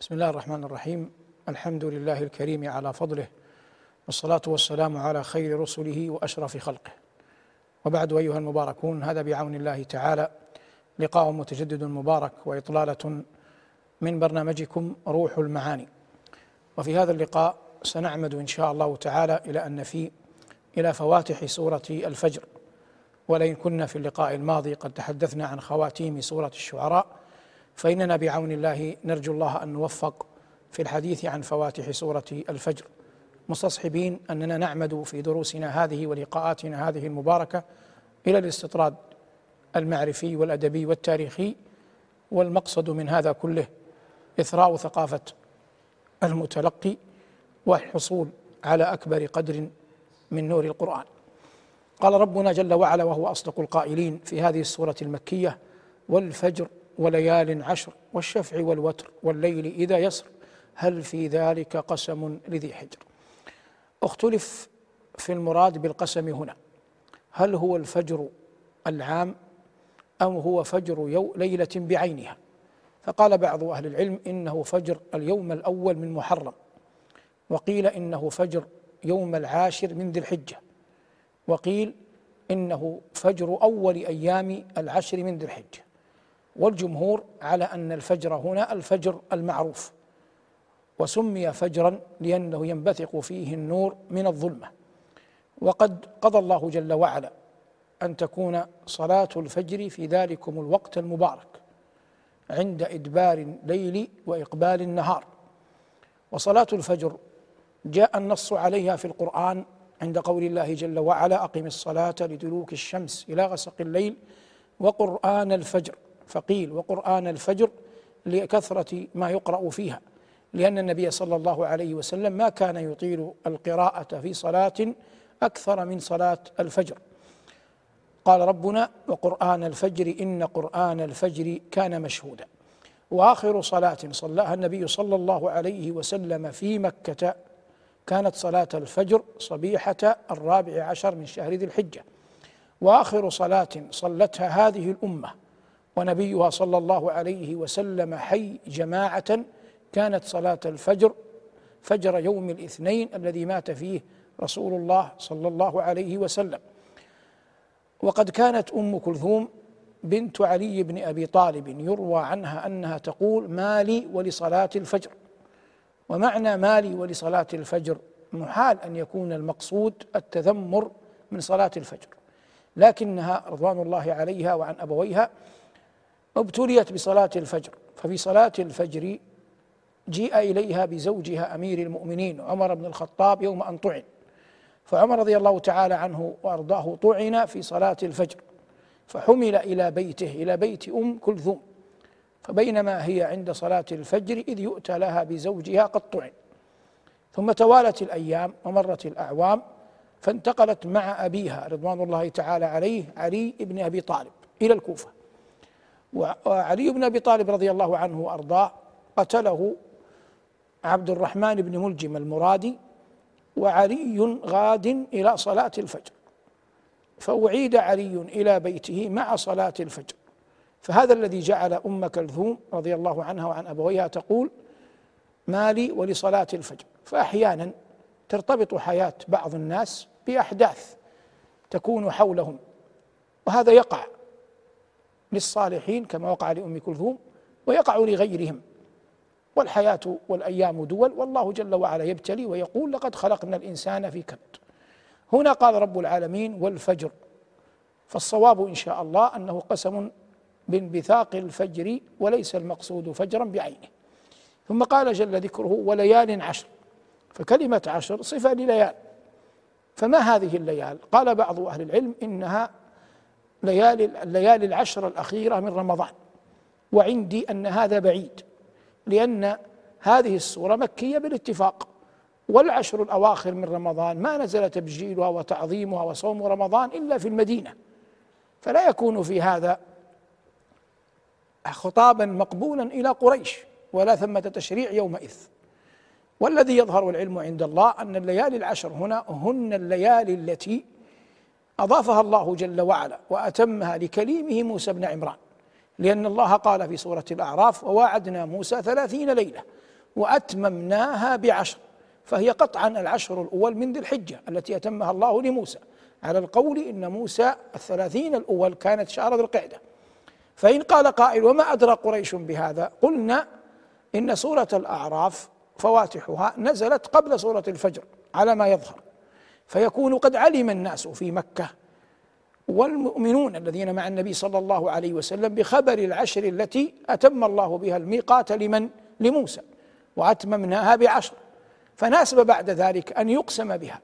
بسم الله الرحمن الرحيم الحمد لله الكريم على فضله والصلاة والسلام على خير رسله وأشرف خلقه وبعد أيها المباركون هذا بعون الله تعالى لقاء متجدد مبارك وإطلالة من برنامجكم روح المعاني وفي هذا اللقاء سنعمد إن شاء الله تعالى إلى أن نفي إلى فواتح سورة الفجر ولئن كنا في اللقاء الماضي قد تحدثنا عن خواتيم سورة الشعراء فإننا بعون الله نرجو الله أن نوفق في الحديث عن فواتح سورة الفجر. مستصحبين أننا نعمد في دروسنا هذه ولقاءاتنا هذه المباركة إلى الاستطراد المعرفي والأدبي والتاريخي والمقصد من هذا كله إثراء ثقافة المتلقي والحصول على أكبر قدر من نور القرآن. قال ربنا جل وعلا وهو أصدق القائلين في هذه السورة المكية والفجر وليال عشر والشفع والوتر والليل إذا يسر هل في ذلك قسم لذي حجر؟ اختلف في المراد بالقسم هنا. هل هو الفجر العام أم هو فجر يو ليلة بعينها؟ فقال بعض أهل العلم إنه فجر اليوم الأول من محرم وقيل إنه فجر يوم العاشر من ذي الحجة وقيل إنه فجر أول أيام العشر من ذي الحجة. والجمهور على أن الفجر هنا الفجر المعروف وسمي فجرا لأنه ينبثق فيه النور من الظلمة. وقد قضى الله جل وعلا أن تكون صلاة الفجر في ذلكم الوقت المبارك عند إدبار الليل وإقبال النهار. وصلاة الفجر جاء النص عليها في القرآن عند قول الله جل وعلا أقم الصلاة لدلوك الشمس إلى غسق الليل وقرآن الفجر. فقيل وقرآن الفجر لكثرة ما يقرأ فيها لأن النبي صلى الله عليه وسلم ما كان يطيل القراءة في صلاة أكثر من صلاة الفجر. قال ربنا وقرآن الفجر إن قرآن الفجر كان مشهودا وآخر صلاة صلاها النبي صلى الله عليه وسلم في مكة كانت صلاة الفجر صبيحة الرابع عشر من شهر ذي الحجة. وآخر صلاة صلتها هذه الأمة ونبيها صلى الله عليه وسلم حي جماعة كانت صلاة الفجر فجر يوم الاثنين الذي مات فيه رسول الله صلى الله عليه وسلم. وقد كانت أم كلثوم بنت علي بن أبي طالب يروى عنها أنها تقول مالي ولصلاة الفجر. ومعنى مالي ولصلاة الفجر محال أن يكون المقصود التذمر من صلاة الفجر لكنها رضوان الله عليها وعن أبويها ابتليت بصلاة الفجر ففي صلاة الفجر جيء إليها بزوجها أمير المؤمنين عمر بن الخطاب يوم أن طعن. فعمر رضي الله تعالى عنه وأرضاه طعن في صلاة الفجر فحمل إلى بيته إلى بيت أم كلثوم. فبينما هي عند صلاة الفجر إذ يؤتى لها بزوجها قد طعن. ثم توالت الأيام ومرت الأعوام فانتقلت مع أبيها رضوان الله تعالى عليه علي بن أبي طالب إلى الكوفة. وعلي بن أبي طالب رضي الله عنه وأرضاه قتله عبد الرحمن بن ملجم المرادي وعلي غاد إلى صلاة الفجر فأعيد علي إلى بيته مع صلاة الفجر. فهذا الذي جعل أم كلثوم رضي الله عنها وعن أبويها تقول مالي ولصلاة الفجر. فأحيانا ترتبط حياة بعض الناس بأحداث تكون حولهم وهذا يقع. للصالحين كما وقع لأم كلثوم ويقع لغيرهم. والحياة والأيام دول والله جل وعلا يبتلي ويقول لقد خلقنا الإنسان في كبد. هنا قال رب العالمين والفجر. فالصواب إن شاء الله أنه قسم بانبثاق الفجر وليس المقصود فجرا بعينه. ثم قال جل ذكره وليال عشر. فكلمة عشر صفة لليال. فما هذه الليال؟ قال بعض أهل العلم إنها ليالي الليالي العشر الأخيرة من رمضان. وعندي أن هذا بعيد لأن هذه السورة مكية بالاتفاق. والعشر الأواخر من رمضان ما نزل تبجيلها وتعظيمها وصوم رمضان إلا في المدينة. فلا يكون في هذا خطابا مقبولا إلى قريش ولا ثمة تشريع يومئذ. والذي يظهر العلم عند الله أن الليالي العشر هنا هن الليالي التي أضافها الله جل وعلا وأتمها لكليمه موسى بن عمران لأن الله قال في سورة الأعراف وواعدنا موسى ثلاثين ليلة وأتممناها بعشر فهي قطعا العشر الأول من ذي الحجة التي أتمها الله لموسى. على القول إن موسى الثلاثين الأول كانت شهر ذي القعدة. فإن قال قائل وما أدرى قريش بهذا؟ قلنا إن سورة الأعراف فواتحها نزلت قبل سورة الفجر على ما يظهر. فيكون قد علم الناس في مكة والمؤمنون الذين مع النبي صلى الله عليه وسلم بخبر العشر التي أتم الله بها الميقات لمن؟ لموسى وأتممناها بعشر. فناسب بعد ذلك أن يقسم بها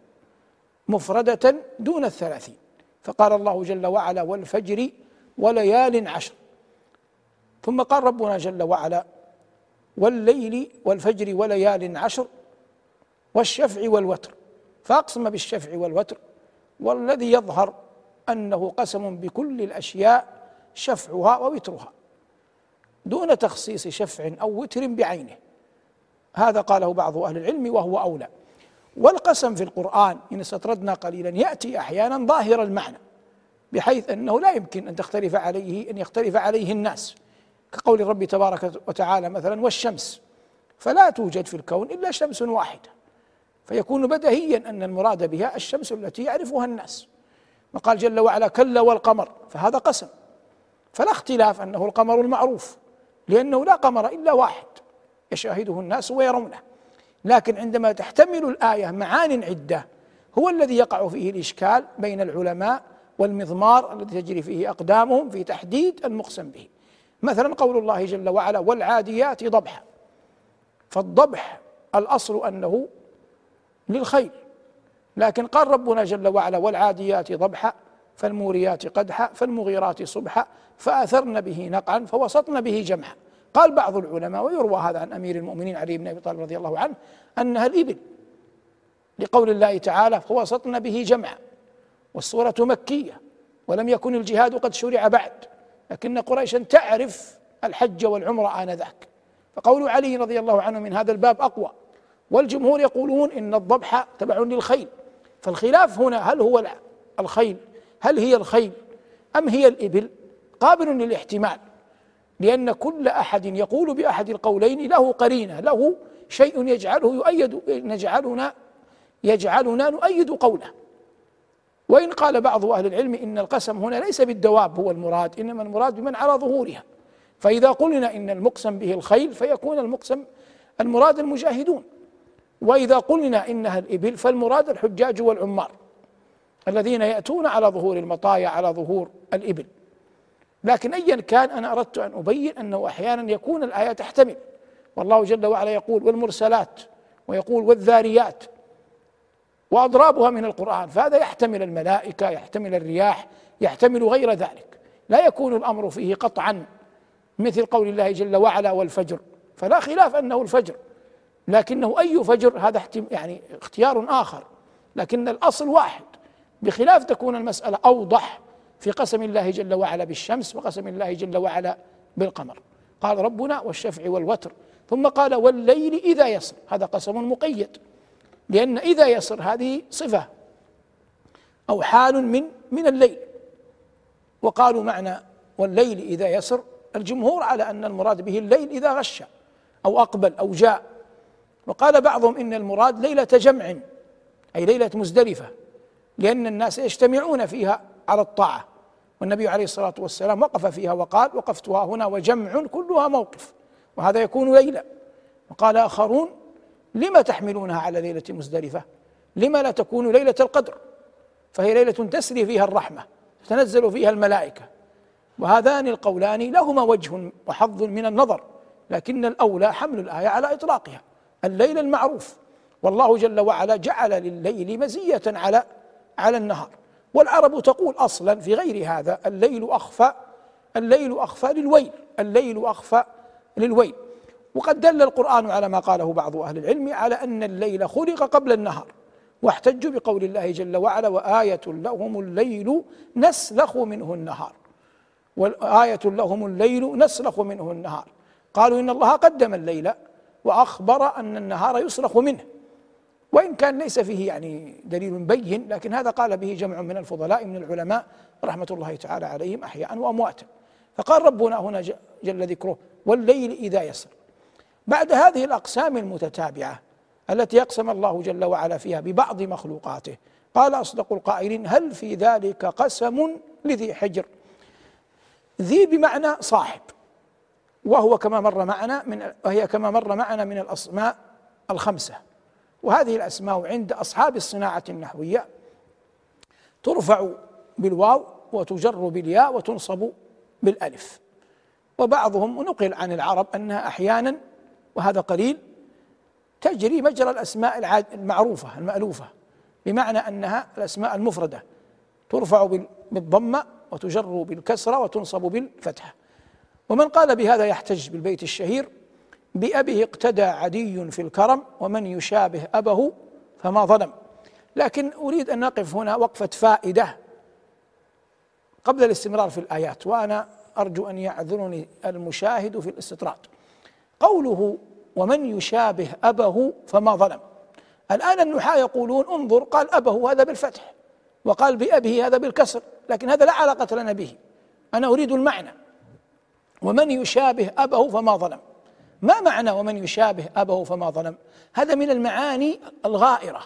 مفردة دون الثلاثين. فقال الله جل وعلا والفجر وليال عشر. ثم قال ربنا جل وعلا والليل والفجر وليال عشر والشفع والوتر. فأقسم بالشفع والوتر والذي يظهر أنه قسم بكل الأشياء شفعها ووترها دون تخصيص شفع أو وتر بعينه. هذا قاله بعض أهل العلم وهو أولى. والقسم في القرآن إن استطردنا قليلا يأتي أحيانا ظاهر المعنى بحيث أنه لا يمكن أن تختلف عليه أن يختلف عليه الناس. كقول الرب تبارك وتعالى مثلا والشمس فلا توجد في الكون إلا شمس واحدة. فيكون بدهيا أن المراد بها الشمس التي يعرفها الناس. وقال جل وعلا كلا والقمر فهذا قسم. فلا اختلاف أنه القمر المعروف لأنه لا قمر إلا واحد يشاهده الناس ويرونه. لكن عندما تحتمل الآية معان عدة هو الذي يقع فيه الإشكال بين العلماء والمضمار الذي تجري فيه أقدامهم في تحديد المقسم به. مثلا قول الله جل وعلا والعاديات ضبحا. فالضبح الأصل أنه للخيل لكن قال ربنا جل وعلا والعاديات ضبحا فالموريات قدحا فالمغيرات صبحا فأثرن به نقعا فوسطن به جمعا. قال بعض العلماء ويروى هذا عن أمير المؤمنين علي بن أبي طالب رضي الله عنه أنها الإبل. لقول الله تعالى فوسطن به جمعا. والسوره مكية ولم يكن الجهاد قد شرع بعد. لكن قريشا تعرف الحج والعمرة آنذاك. فقول علي رضي الله عنه من هذا الباب أقوى. والجمهور يقولون إن الضبح تبع للخيل. فالخلاف هنا هل هو الخيل؟ هل هي الخيل؟ أم هي الإبل؟ قابل للاحتمال لأن كل أحد يقول بأحد القولين له قرينة له شيء يجعله يؤيد نجعلنا يجعلنا نؤيد قوله. وإن قال بعض أهل العلم إن القسم هنا ليس بالدواب هو المراد إنما المراد بمن على ظهورها. فإذا قلنا إن المقسم به الخيل فيكون المقسم المراد المجاهدون. وإذا قلنا إنها الإبل فالمراد الحجاج والعمار الذين يأتون على ظهور المطايا على ظهور الإبل. لكن ايا كان أنا أردت أن أبين أنه أحيانا يكون الآية تحتمل. والله جل وعلا يقول والمرسلات ويقول والذاريات وأضرابها من القرآن. فهذا يحتمل الملائكة يحتمل الرياح يحتمل غير ذلك. لا يكون الأمر فيه قطعا مثل قول الله جل وعلا والفجر. فلا خلاف أنه الفجر. لكنه أي فجر هذا يعني اختيار آخر. لكن الأصل واحد. بخلاف تكون المسألة أوضح في قسم الله جل وعلا بالشمس وقسم الله جل وعلا بالقمر. قال ربنا والشفع والوتر. ثم قال والليل إذا يسر. هذا قسم مقيد. لأن إذا يسر هذه صفة. أو حال من من الليل. وقالوا معنى والليل إذا يسر. الجمهور على أن المراد به الليل إذا غش أو أقبل أو جاء. وقال بعضهم إن المراد ليلة جمع أي ليلة مزدلفة لأن الناس يجتمعون فيها على الطاعة. والنبي عليه الصلاة والسلام وقف فيها وقال وقفتها هنا وجمع كلها موقف وهذا يكون ليلة. وقال آخرون لما تحملونها على ليلة مزدلفة؟ لما لا تكون ليلة القدر؟ فهي ليلة تسري فيها الرحمة تتنزل فيها الملائكة. وهذان القولان لهما وجه وحظ من النظر لكن الأولى حمل الآية على إطلاقها. الليل المعروف. والله جل وعلا جعل لليل مزية على على النهار. والعرب تقول أصلا في غير هذا الليل أخفى الليل أخفى للويل الليل أخفى للويل. وقد دل القرآن على ما قاله بعض أهل العلم على أن الليل خلق قبل النهار. واحتجوا بقول الله جل وعلا وآية لهم الليل نسلخ منه النهار. وآية لهم الليل نسلخ منه النهار. قالوا إن الله قدم الليل وأخبر أن النهار يسلخ منه. وإن كان ليس فيه يعني دليل بين لكن هذا قال به جمع من الفضلاء من العلماء رحمة الله تعالى عليهم أحياء وأمواتا. فقال ربنا هنا جل ذكره والليل إذا يسر. بعد هذه الأقسام المتتابعة التي أقسم الله جل وعلا فيها ببعض مخلوقاته قال أصدق القائلين هل في ذلك قسم لذي حجر؟ ذي بمعنى صاحب. وهو كما مر معنا من وهي كما مر معنا من الأسماء الخمسة. وهذه الأسماء عند أصحاب الصناعة النحوية ترفع بالواو وتجر بالياء وتنصب بالألف. وبعضهم نقل عن العرب أنها أحيانا وهذا قليل تجري مجرى الأسماء المعروفة المألوفة بمعنى أنها الأسماء المفردة. ترفع بالضمة وتجر بالكسرة وتنصب بالفتحة. ومن قال بهذا يحتج بالبيت الشهير بأبه اقتدى عدي في الكرم ومن يشابه أبه فما ظلم. لكن أريد أن نقف هنا وقفة فائدة قبل الاستمرار في الآيات وأنا أرجو أن يعذرني المشاهد في الاستطراد. قوله ومن يشابه أبه فما ظلم. الآن النحاة يقولون انظر قال أبه هذا بالفتح وقال بأبه هذا بالكسر لكن هذا لا علاقة لنا به. أنا أريد المعنى. ومن يشابه أبه فما ظلم. ما معنى ومن يشابه أبه فما ظلم؟ هذا من المعاني الغائرة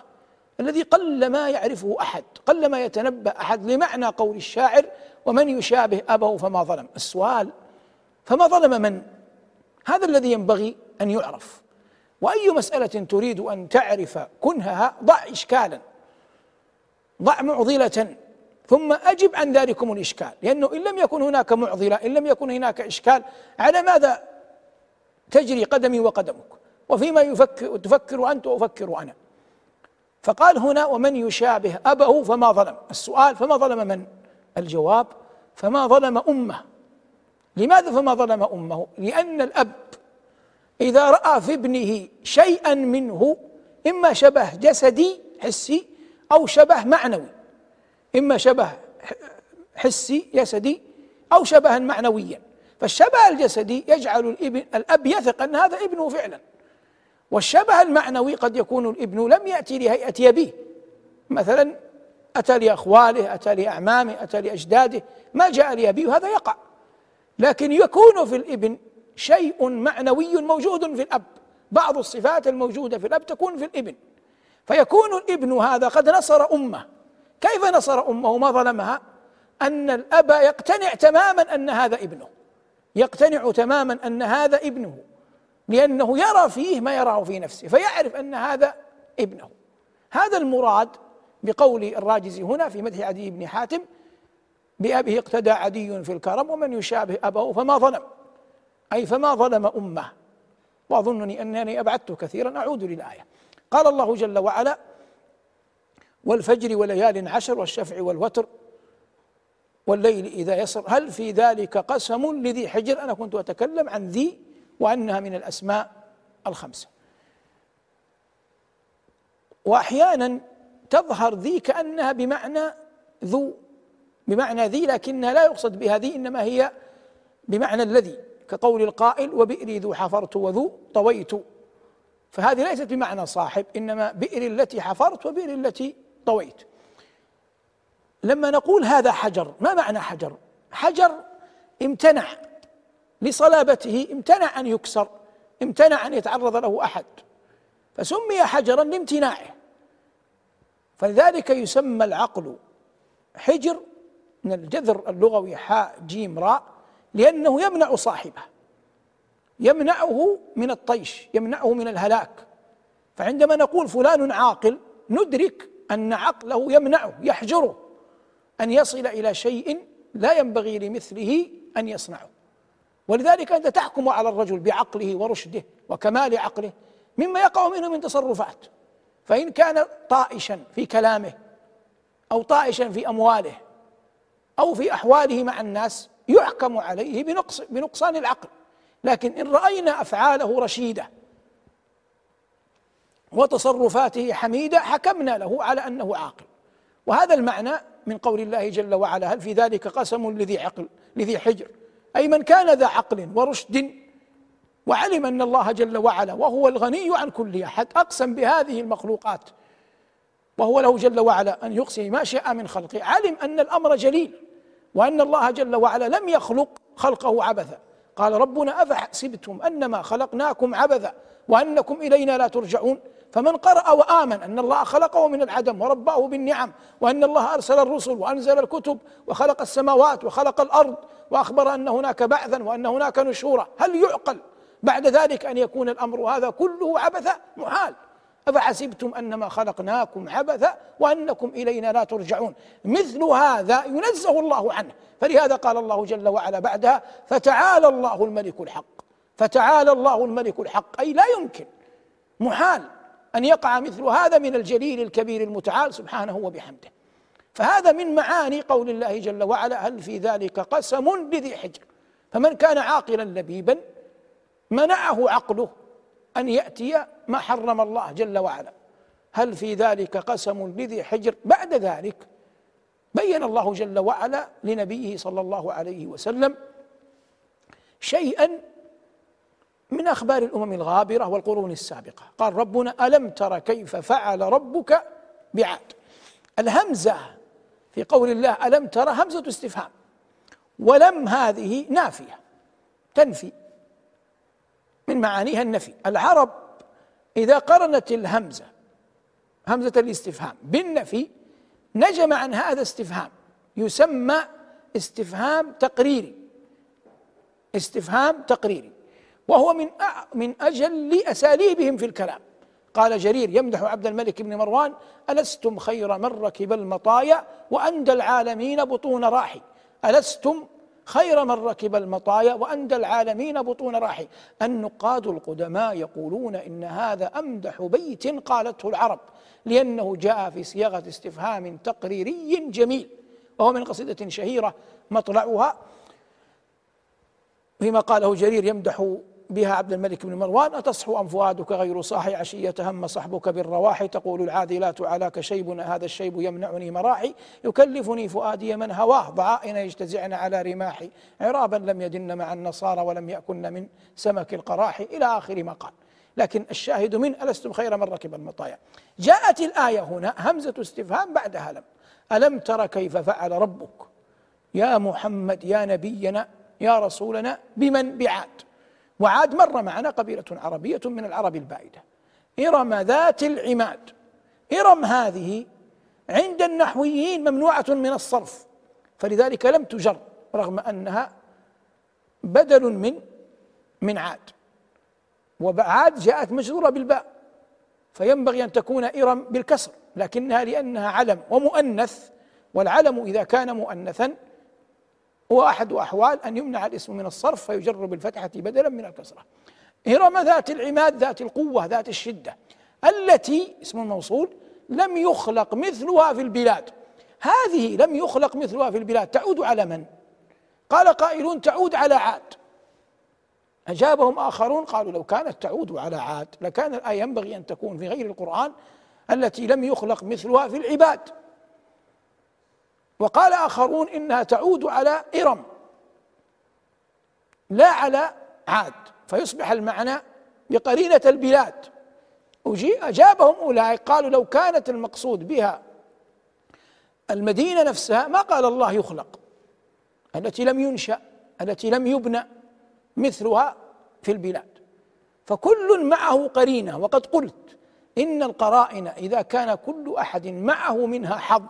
الذي قل ما يعرفه أحد قل ما يتنبأ أحد لمعنى قول الشاعر ومن يشابه أبه فما ظلم. السؤال فما ظلم من؟ هذا الذي ينبغي أن يعرف. وأي مسألة تريد أن تعرف كنهها ضع إشكالا ضع معضلة. ثم أجب عن ذلكم الإشكال لأنه إن لم يكن هناك معضلة إن لم يكن هناك إشكال على ماذا تجري قدمي وقدمك؟ وفيما يفكر تفكر أنت وأفكر أنا. فقال هنا ومن يشابه أبه فما ظلم؟ السؤال فما ظلم من؟ الجواب فما ظلم أمه. لماذا فما ظلم أمه؟ لأن الأب إذا رأى في ابنه شيئا منه إما شبه جسدي حسي أو شبه معنوي. إما شبه حسي جسدي أو شبها معنويا. فالشبه الجسدي يجعل الابن الأب يثق أن هذا ابنه فعلا. والشبه المعنوي قد يكون الإبن لم يأتي لهيئة أبيه مثلا أتى لأخواله أتى لأعمامه أتى لأجداده ما جاء لأبيه وهذا يقع. لكن يكون في الإبن شيء معنوي موجود في الأب. بعض الصفات الموجودة في الأب تكون في الإبن. فيكون الإبن هذا قد نصر أمه. كيف نصر أمه؟ ما ظلمها. أن الأب يقتنع تماما أن هذا ابنه. يقتنع تماما أن هذا ابنه. لأنه يرى فيه ما يراه في نفسه فيعرف أن هذا ابنه. هذا المراد بقول الراجز هنا في مدح عدي بن حاتم بأبه اقتدى عدي في الكرم ومن يشابه أباه فما ظلم. أي فما ظلم أمه. وأظنني أنني أبعدت كثيرا أعود للآية. قال الله جل وعلا والفجر وليال عشر والشفع والوتر والليل إذا يسر. هل في ذلك قسم لذي حجر؟ أنا كنت أتكلم عن ذي وأنها من الأسماء الخمسة. وأحيانا تظهر ذي كأنها بمعنى ذو بمعنى ذي لكنها لا يقصد بها ذي إنما هي بمعنى الذي كقول القائل وبئري ذو حفرت وذو طويت. فهذه ليست بمعنى صاحب إنما بئر التي حفرت وبئر التي طويت. لما نقول هذا حجر ما معنى حجر؟ حجر امتنع لصلابته امتنع أن يكسر امتنع أن يتعرض له أحد. فسمي حجرا لامتناعه. فلذلك يسمى العقل حجر من الجذر اللغوي حاء جيم راء لأنه يمنع صاحبه. يمنعه من الطيش يمنعه من الهلاك. فعندما نقول فلان عاقل ندرك أن عقله يمنعه يحجره أن يصل إلى شيء لا ينبغي لمثله أن يصنعه. ولذلك أنت تحكم على الرجل بعقله ورشده وكمال عقله مما يقع منه من تصرفات. فإن كان طائشا في كلامه أو طائشا في أمواله أو في أحواله مع الناس يحكم عليه بنقص بنقصان العقل. لكن إن رأينا أفعاله رشيدة وتصرفاته حميدة حكمنا له على أنه عاقل. وهذا المعنى من قول الله جل وعلا هل في ذلك قسم لذي عقل لذي حجر؟ أي من كان ذا عقل ورشد وعلم أن الله جل وعلا وهو الغني عن كل أحد أقسم بهذه المخلوقات. وهو له جل وعلا أن يقسم ما شاء من خلقه. علم أن الأمر جليل وأن الله جل وعلا لم يخلق خلقه عبثا. قال ربنا أفحسبتم أنما خلقناكم عبثا وأنكم إلينا لا ترجعون. فمن قرأ وآمن أن الله خلقه من العدم ورباه بالنعم وأن الله أرسل الرسل وأنزل الكتب وخلق السماوات وخلق الأرض وأخبر أن هناك بعثا وأن هناك نشورا. هل يعقل بعد ذلك أن يكون الأمر هذا كله عبثا؟ محال. أفحسبتم أنما خلقناكم عبثا وأنكم إلينا لا ترجعون. مثل هذا ينزه الله عنه. فلهذا قال الله جل وعلا بعدها فتعالى الله الملك الحق. فتعالى الله الملك الحق. أي لا يمكن. محال. أن يقع مثل هذا من الجليل الكبير المتعال سبحانه وبحمده. فهذا من معاني قول الله جل وعلا هل في ذلك قسم لذي حجر؟ فمن كان عاقلا لبيبا منعه عقله أن يأتي ما حرم الله جل وعلا. هل في ذلك قسم لذي حجر؟ بعد ذلك بين الله جل وعلا لنبيه صلى الله عليه وسلم شيئا من أخبار الأمم الغابرة والقرون السابقة. قال ربنا ألم تر كيف فعل ربك بعاد. الهمزة في قول الله ألم ترى همزة استفهام. ولم هذه نافية تنفي. من معانيها النفي. العرب إذا قرنت الهمزة همزة الاستفهام بالنفي نجم عن هذا استفهام. يسمى استفهام تقريري. استفهام تقريري. وهو من من أجل اساليبهم في الكلام. قال جرير يمدح عبد الملك بن مروان ألستم خير من ركب المطايا وأندى العالمين بطون راحي؟ ألستم خير من ركب المطايا وأندى العالمين بطون راحي؟ النقاد القدماء يقولون إن هذا أمدح بيت قالته العرب لأنه جاء في صياغة استفهام تقريري جميل وهو من قصيدة شهيرة مطلعها. فيما قاله جرير يمدح بها عبد الملك بن مروان أتصحو أم فؤادك غير صاحي عشية هم صحبك بالرواحي تقول العاذلات علاك شيب هذا الشيب يمنعني مراحي. يكلفني فؤادي من هواه ضعائن يجتزعن على رماحي. عرابا لم يدن مع النصارى ولم يأكن من سمك القراح. إلى آخر ما قال. لكن الشاهد من ألستم خير من ركب المطايا؟ جاءت الآية هنا همزة استفهام بعدها لم. ألم تر كيف فعل ربك؟ يا محمد يا نبينا يا رسولنا بمن بعاد؟ وعاد مر معنا قبيلة عربية من العرب البائدة إرم ذات العماد. إرم هذه عند النحويين ممنوعة من الصرف. فلذلك لم تجر رغم أنها بدل من من عاد. وعاد جاءت مجرورة بالباء. فينبغي أن تكون إرم بالكسر لكنها لأنها علم ومؤنث والعلم إذا كان مؤنثا هو أحد أحوال أن يمنع الاسم من الصرف فيجر بالفتحة بدلا من الكسرة. إرم ذات العماد ذات القوة ذات الشدة. التي اسم الموصول لم يخلق مثلها في البلاد. هذه لم يخلق مثلها في البلاد. تعود على من؟ قال قائلون تعود على عاد. أجابهم آخرون قالوا لو كانت تعود على عاد لكان الآية ينبغي أن تكون في غير القرآن التي لم يخلق مثلها في العباد. وقال آخرون إنها تعود على إرم لا على عاد فيصبح المعنى بقرينة البلاد. أجابهم أولئك قالوا لو كانت المقصود بها المدينة نفسها ما قال الله يخلق التي لم ينشأ التي لم يبنى مثلها في البلاد. فكل معه قرينة وقد قلت إن القرائن إذا كان كل أحد معه منها حظ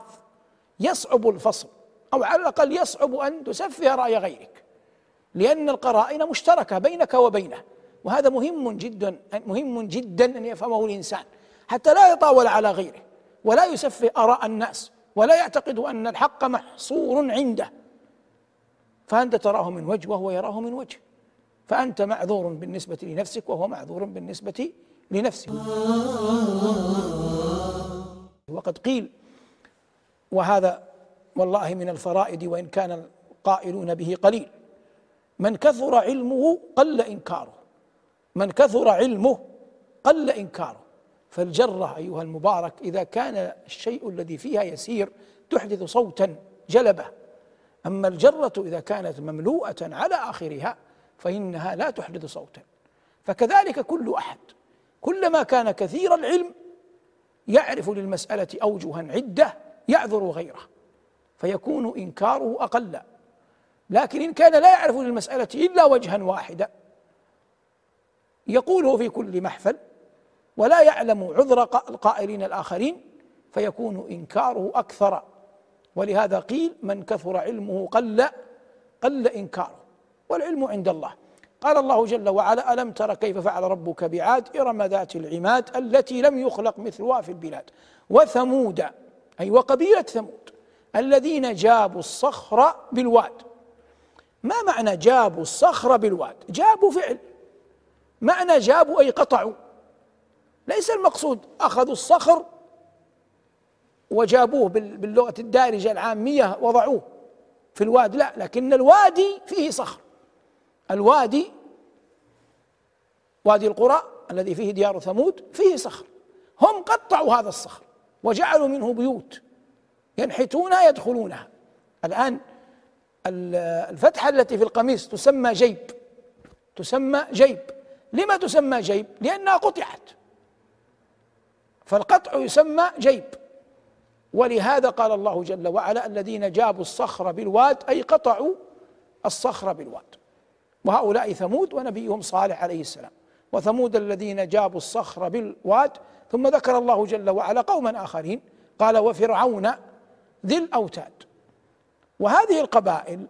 يصعب الفصل أو على الأقل يصعب أن تسفه رأي غيرك لأن القرائن مشتركة بينك وبينه وهذا مهم جدا مهم جدا أن يفهمه الإنسان حتى لا يطاول على غيره ولا يسفه آراء الناس ولا يعتقد أن الحق محصور عنده. فأنت تراه من وجه وهو يراه من وجه فأنت معذور بالنسبة لنفسك وهو معذور بالنسبة لنفسه. وقد قيل وهذا والله من الفرائد وإن كان القائلون به قليل. من كثر علمه قل إنكاره. من كثر علمه قل إنكاره. فالجرة أيها المبارك إذا كان الشيء الذي فيها يسير تحدث صوتا جلبة. أما الجرة إذا كانت مملوءة على آخرها فإنها لا تحدث صوتا. فكذلك كل أحد كلما كان كثير العلم يعرف للمسألة أوجها عدة يعذر غيره فيكون إنكاره أقل. لكن إن كان لا يعرف للمسألة إلا وجها واحدا يقوله في كل محفل ولا يعلم عذر القائلين الآخرين فيكون إنكاره أكثر. ولهذا قيل من كثر علمه قل قل إنكاره. والعلم عند الله. قال الله جل وعلا ألم تر كيف فعل ربك بعاد إرم ذات العماد التي لم يخلق مثلها في البلاد وثمود؟ أي وقبيلة ثمود الذين جابوا الصخر بالواد. ما معنى جابوا الصخر بالواد؟ جابوا فعل. معنى جابوا أي قطعوا. ليس المقصود أخذوا الصخر وجابوه باللغة الدارجة العامية وضعوه في الواد. لا لكن الوادي فيه صخر. الوادي وادي القرى الذي فيه ديار ثمود فيه صخر. هم قطعوا هذا الصخر. وجعلوا منه بيوت ينحتونها يدخلونها. الآن الفتحة التي في القميص تسمى جيب. تسمى جيب. لما تسمى جيب؟ لأنها قطعت. فالقطع يسمى جيب. ولهذا قال الله جل وعلا الذين جابوا الصخر بالواد أي قطعوا الصخر بالواد. وهؤلاء ثمود ونبيهم صالح عليه السلام. وثمود الذين جابوا الصخر بالواد ثم ذكر الله جل وعلا قوما آخرين قال وفرعون ذي الأوتاد. وهذه القبائل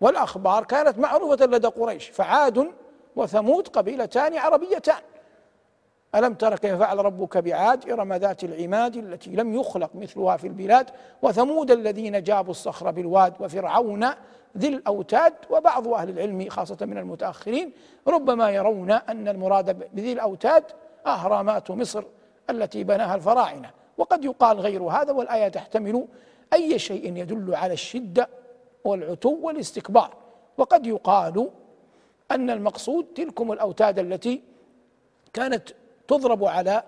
والأخبار كانت معروفة لدى قريش فعاد وثمود قبيلتان عربيتان. ألم تر كيف فعل ربك بعاد؟ إرم ذات العماد التي لم يخلق مثلها في البلاد وثمود الذين جابوا الصخر بالواد وفرعون ذي الأوتاد وبعض أهل العلم خاصة من المتأخرين ربما يرون أن المراد بذي الأوتاد أهرامات مصر. التي بناها الفراعنة. وقد يقال غير هذا والآية تحتمل أي شيء يدل على الشدة والعتو والاستكبار. وقد يقال أن المقصود تلكم الأوتاد التي كانت تضرب على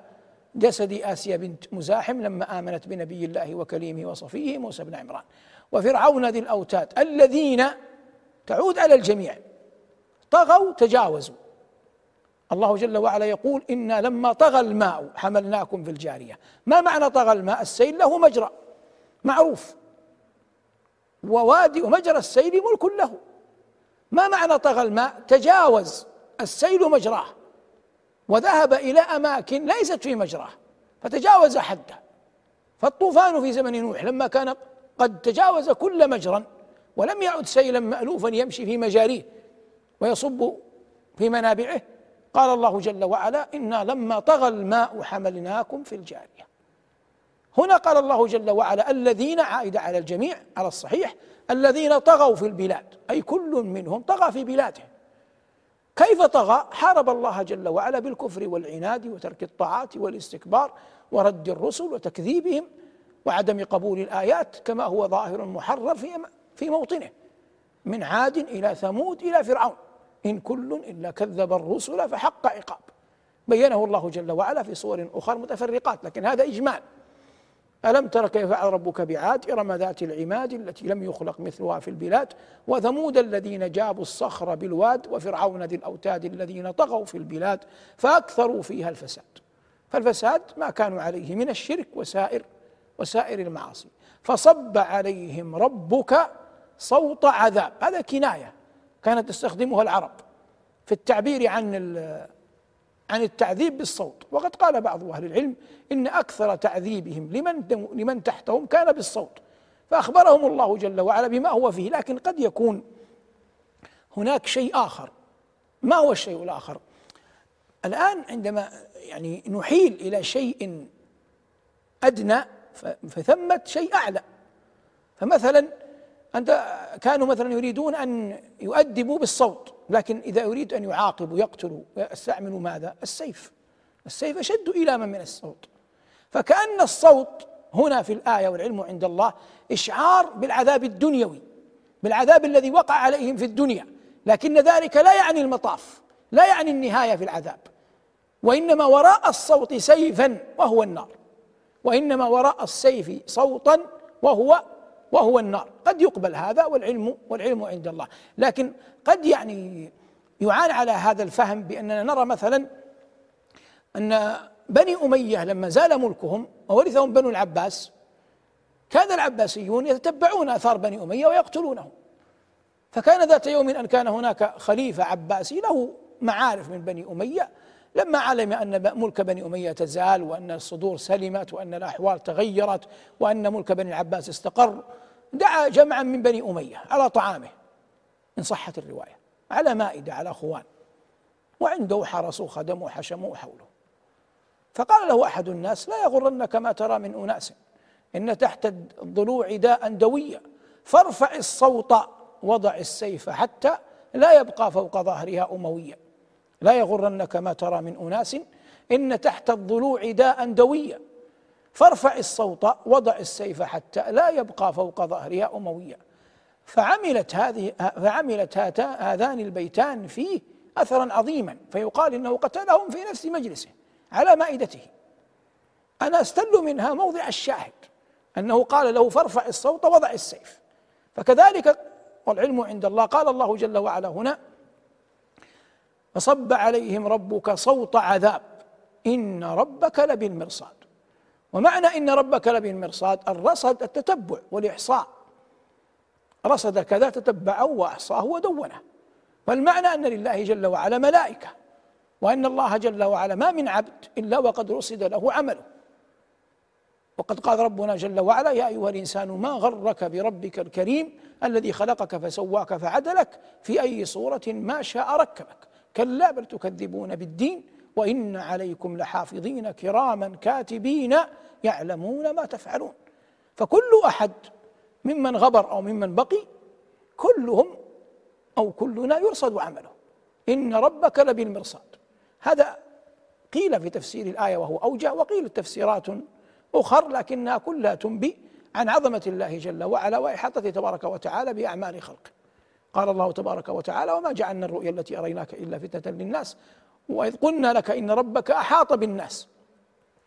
جسد آسيا بنت مزاحم لما آمنت بنبي الله وكليمه وصفيه موسى بن عمران. وفرعون ذي الأوتاد الذين تعود على الجميع طغوا تجاوزوا. الله جل وعلا يقول إنا لما طغى الماء حملناكم في الجارية. ما معنى طغى الماء؟ السيل له مجرى. معروف. ووادي ومجرى السيل ملك له. ما معنى طغى الماء؟ تجاوز. السيل مجراه. وذهب إلى أماكن ليست في مجراه. فتجاوز حده. فالطوفان في زمن نوح لما كان قد تجاوز كل مجرى ولم يعد سيلا مألوفا يمشي في مجاريه ويصب في منابعه قال الله جل وعلا إنا لما طغى الماء حملناكم في الجارية. هنا قال الله جل وعلا الذين عائد على الجميع على الصحيح الذين طغوا في البلاد. أي كل منهم طغى في بلاده. كيف طغى؟ حارب الله جل وعلا بالكفر والعناد وترك الطاعات والاستكبار ورد الرسل وتكذيبهم وعدم قبول الآيات كما هو ظاهر محرر في في موطنه من عاد إلى ثمود إلى فرعون. إن كل إلا كذب الرسل فحق عقاب. بينه الله جل وعلا في صور أخرى متفرقات لكن هذا إجمال. ألم تر كيف فعل ربك بعاد؟ إرم ذات العماد التي لم يخلق مثلها في البلاد وثمود الذين جابوا الصخر بالواد وفرعون ذي الأوتاد الذين طغوا في البلاد فأكثروا فيها الفساد. فالفساد ما كانوا عليه من الشرك وسائر وسائر المعاصي. فصب عليهم ربك صوت عذاب. هذا كناية. كانت تستخدمها العرب في التعبير عن عن التعذيب بالصوت. وقد قال بعض أهل العلم إن أكثر تعذيبهم لمن لمن تحتهم كان بالصوت. فأخبرهم الله جل وعلا بما هو فيه. لكن قد يكون هناك شيء آخر. ما هو الشيء الآخر؟ الآن عندما يعني نحيل إلى شيء أدنى فثمة شيء أعلى. فمثلا أنت كانوا مثلا يريدون أن يؤدبوا بالصوت لكن إذا يريد أن يعاقبوا يقتلوا يستعملوا ماذا؟ السيف. السيف أشد إيلاما من الصوت. فكأن الصوت هنا في الآية والعلم عند الله إشعار بالعذاب الدنيوي بالعذاب الذي وقع عليهم في الدنيا. لكن ذلك لا يعني المطاف لا يعني النهاية في العذاب. وإنما وراء الصوت سيفا وهو النار. وإنما وراء السيف صوتا وهو وهو النار. قد يقبل هذا والعلم والعلم عند الله. لكن قد يعني يعان على هذا الفهم بأننا نرى مثلا أن بني أمية لما زال ملكهم وورثهم بنو العباس كان العباسيون يتتبعون آثار بني أمية ويقتلونهم. فكان ذات يوم أن كان هناك خليفة عباسي له معارف من بني أمية لما علم أن ملك بني أمية تزال وأن الصدور سلمت وأن الأحوال تغيرت وأن ملك بني العباس استقر دعا جمعا من بني أمية على طعامه إن صحت الرواية على مائدة على خوان وعنده حرسوا خدموا حشموا حوله فقال له أحد الناس لا يغرنك ما ترى من أناس إن تحت الضلوع داء دوية فارفع الصوت وضع السيف حتى لا يبقى فوق ظهرها أمويا لا يغرنك ما ترى من أناس إن تحت الضلوع داء دويا. فارفع الصوت وضع السيف حتى لا يبقى فوق ظهرها أمويا. فعملت هذه فعملت هذان البيتان فيه أثرا عظيما. فيقال إنه قتلهم في نفس مجلسه على مائدته. أنا أستل منها موضع الشاهد. أنه قال له فارفع الصوت وضع السيف. فكذلك والعلم عند الله قال الله جل وعلا هنا فصب عليهم ربك صوت عذاب. إن ربك لبالمرصاد. ومعنى إن ربك لبالمرصاد الرصد التتبع والإحصاء. رصد كذا تتبعه وأحصاه ودونه. والمعنى أن لله جل وعلا ملائكة. وأن الله جل وعلا ما من عبد إلا وقد رصد له عمله. وقد قال ربنا جل وعلا يا أيها الإنسان ما غرك بربك الكريم الذي خلقك فسواك فعدلك في أي صورة ما شاء ركبك. كلا بل تكذبون بالدين وإن عليكم لحافظين كراما كاتبين يعلمون ما تفعلون. فكل أحد ممن غبر أو ممن بقي كلهم أو كلنا يرصد عمله. إن ربك لبالمرصاد. هذا قيل في تفسير الآية وهو أوجه وقيل تفسيرات أخر لكنها كلها تنبي عن عظمة الله جل وعلا وإحاطته تبارك وتعالى بأعمال خلقه. قال الله تبارك وتعالى وما جعلنا الرؤيا التي أريناك إلا فتنة للناس وإذ قلنا لك إن ربك أحاط بالناس.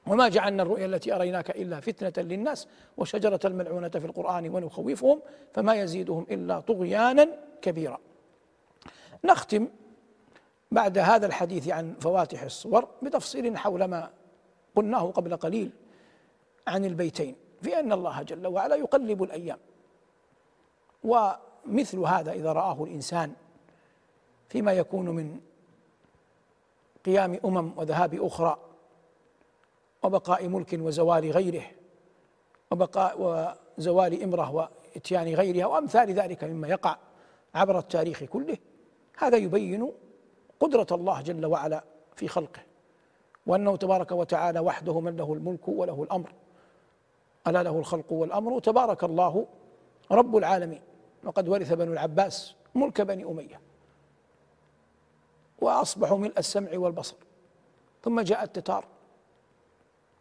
وما جعلنا الرؤيا التي أريناك إلا فتنة للناس وشجرة الملعونة في القرآن ونخوفهم فما يزيدهم إلا طغيانا كبيرا. نختم بعد هذا الحديث عن فواتح الصور بتفصيل حول ما قلناه قبل قليل عن البيتين في أن الله جل وعلا يقلب الأيام. ومثل هذا إذا رآه الإنسان فيما يكون من قيام أمم وذهاب أخرى وبقاء ملك وزوال غيره وبقاء وزوال امرأة وإتيان غيرها وأمثال ذلك مما يقع عبر التاريخ كله هذا يبين قدرة الله جل وعلا في خلقه وأنه تبارك وتعالى وحده من له الملك وله الأمر ألا له الخلق والأمر تبارك الله رب العالمين. وقد ورث بنو العباس ملك بني أمية. وأصبحوا ملء السمع والبصر. ثم جاء التتار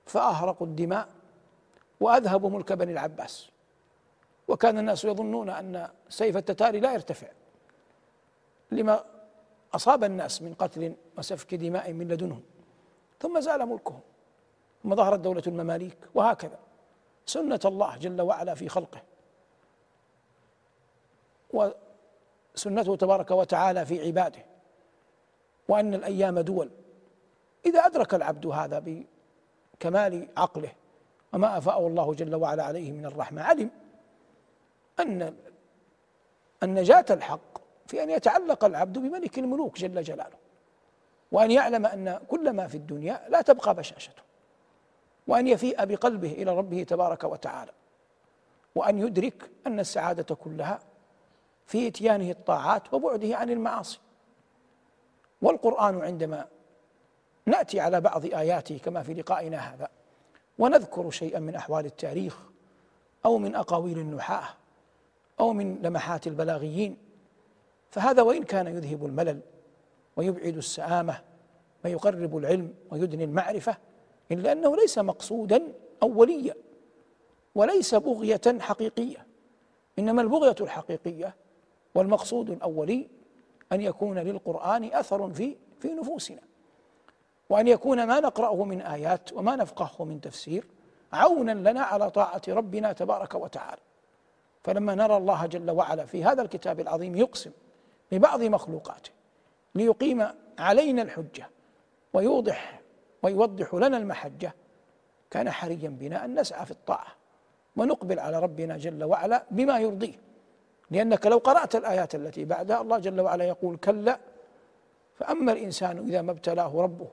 فأهرقوا الدماء وأذهبوا ملك بني العباس. وكان الناس يظنون أن سيف التتار لا يرتفع. لما أصاب الناس من قتل وسفك دماء من لدنهم ثم زال ملكهم. ثم ظهرت دولة المماليك وهكذا. سنة الله جل وعلا في خلقه. وسنته تبارك وتعالى في عباده وأن الأيام دول. إذا أدرك العبد هذا بكمال عقله وما أفاءه الله جل وعلا عليه من الرحمة علم أن النجاة الحق في أن يتعلق العبد بملك الملوك جل جلاله وأن يعلم أن كل ما في الدنيا لا تبقى بشاشته وأن يفيء بقلبه إلى ربه تبارك وتعالى وأن يدرك أن السعادة كلها في إتيانه الطاعات وبعده عن المعاصي. والقرآن عندما نأتي على بعض آياته كما في لقائنا هذا ونذكر شيئا من أحوال التاريخ أو من أقاويل النحاة أو من لمحات البلاغيين فهذا وإن كان يذهب الملل ويبعد السآمة ويقرب العلم ويدني المعرفة إلا أنه ليس مقصودا أوليا وليس بغية حقيقية إنما البغية الحقيقية والمقصود الأولي أن يكون للقرآن أثر في في نفوسنا. وأن يكون ما نقرأه من آيات وما نفقهه من تفسير عونا لنا على طاعة ربنا تبارك وتعالى. فلما نرى الله جل وعلا في هذا الكتاب العظيم يقسم ببعض مخلوقاته ليقيم علينا الحجة ويوضح ويوضح لنا المحجة كان حريا بنا أن نسعى في الطاعة ونقبل على ربنا جل وعلا بما يرضيه. لأنك لو قرأت الآيات التي بعدها الله جل وعلا يقول كلا فأما الإنسان إذا ما ابتلاه ربه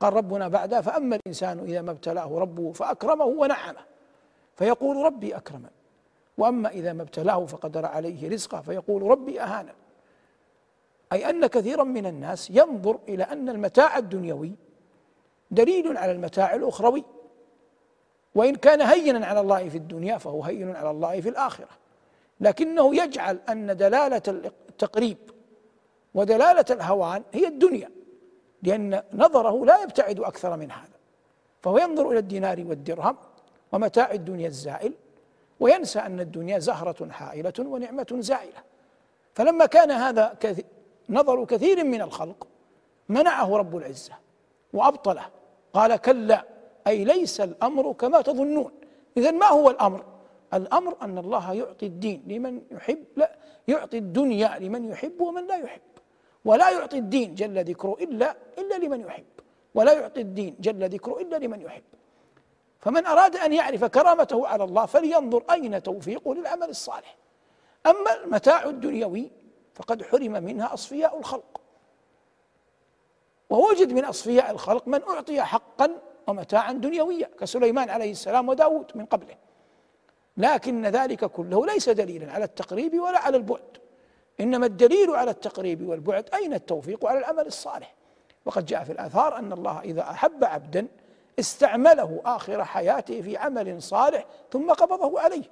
قال ربنا بعدها فأما الإنسان إذا ما ابتلاه ربه فأكرمه ونعمه فيقول ربي أكرمن وأما إذا ما ابتلاه فقدر عليه رزقه فيقول ربي أهانا أي أن كثيرا من الناس ينظر إلى أن المتاع الدنيوي دليل على المتاع الأخروي وإن كان هينا على الله في الدنيا فهو هين على الله في الآخرة. لكنه يجعل أن دلالة التقريب ودلالة الهوان هي الدنيا لأن نظره لا يبتعد أكثر من هذا. فهو ينظر إلى الدينار والدرهم ومتاع الدنيا الزائل وينسى أن الدنيا زهرة حائلة ونعمة زائلة. فلما كان هذا نظر كثير من الخلق منعه رب العزة وأبطله قال كلا أي ليس الأمر كما تظنون. إذا ما هو الأمر؟ الأمر أن الله يعطي الدين لمن يحب لا يعطي الدنيا لمن يحب ومن لا يحب. ولا يعطي الدين جل ذكره إلا إلا لمن يحب. ولا يعطي الدين جل ذكره إلا لمن يحب. فمن أراد أن يعرف كرامته على الله فلينظر أين توفيقه للعمل الصالح. أما المتاع الدنيوي فقد حرم منها أصفياء الخلق. ووجد من أصفياء الخلق من أعطي حقا ومتاعا دنيويا كسليمان عليه السلام وداود من قبله. لكن ذلك كله ليس دليلا على التقريب ولا على البعد. إنما الدليل على التقريب والبعد أين التوفيق؟ على العمل الصالح. وقد جاء في الآثار أن الله إذا أحب عبدا استعمله آخر حياته في عمل صالح ثم قبضه عليه.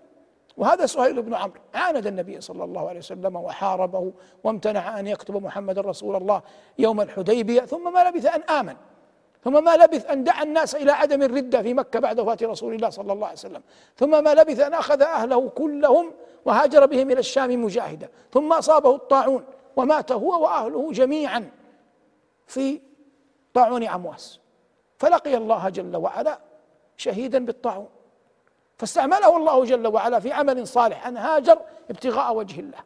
وهذا سهيل بن عمرو. عاند النبي صلى الله عليه وسلم وحاربه وامتنع أن يكتب محمد رسول الله يوم الحديبية ثم ما لبث أن آمن. ثم ما لبث أن دعا الناس إلى عدم الردة في مكة بعد وفاة رسول الله صلى الله عليه وسلم. ثم ما لبث أن أخذ أهله كلهم وهاجر بهم إلى الشام مجاهدا. ثم أصابه الطاعون ومات هو وأهله جميعا في طاعون عمواس فلقي الله جل وعلا شهيدا بالطاعون. فاستعمله الله جل وعلا في عمل صالح أن هاجر ابتغاء وجه الله.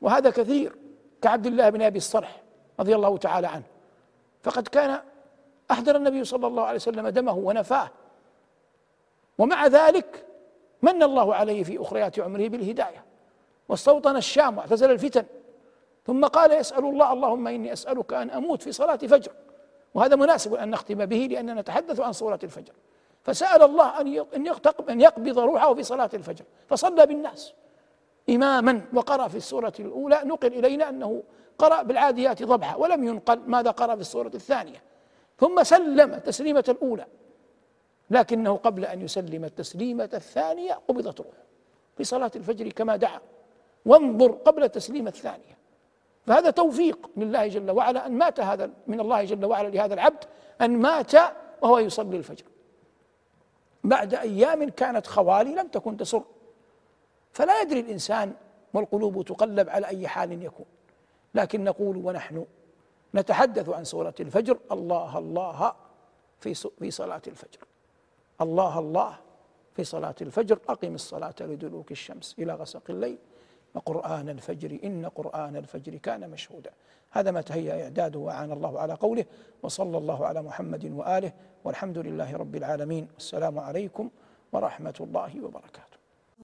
وهذا كثير كعبد الله بن أبي الصرح رضي الله تعالى عنه. فقد كان أحضر النبي صلى الله عليه وسلم دمه ونفاه. ومع ذلك من الله عليه في أخريات عمره بالهداية. واستوطن الشام واعتزل الفتن. ثم قال يسأل الله اللهم إني أسألك أن أموت في صلاة فجر. وهذا مناسب أن نختم به لأننا نتحدث عن صورة الفجر. فسأل الله أن أن يقبض روحه في صلاة الفجر. فصلى بالناس إماما وقرأ في السورة الأولى. نقل إلينا أنه قرأ بالعاديات ضبحا ولم ينقل ماذا قرأ في السورة الثانية. ثم سلم التسليمة الأولى. لكنه قبل أن يسلم التسليمة الثانية قبضت روحه في صلاة الفجر كما دعا. وانظر قبل التسليمة الثانية. فهذا توفيق لله جل وعلا أن مات هذا من الله جل وعلا لهذا العبد أن مات وهو يصلي الفجر. بعد أيام كانت خوالي لم تكن تسر. فلا يدري الإنسان والقلوب تقلب على أي حال يكون. لكن نقول ونحن نتحدث عن سورة الفجر. الله الله في في صلاة الفجر. الله الله في صلاة الفجر. أقم الصلاة لدلوك الشمس إلى غسق الليل. وقرآن الفجر إن قرآن الفجر كان مشهودا. هذا ما تهيأ إعداده وعان الله على قوله وصلى الله على محمد وآله والحمد لله رب العالمين. والسلام عليكم ورحمة الله وبركاته.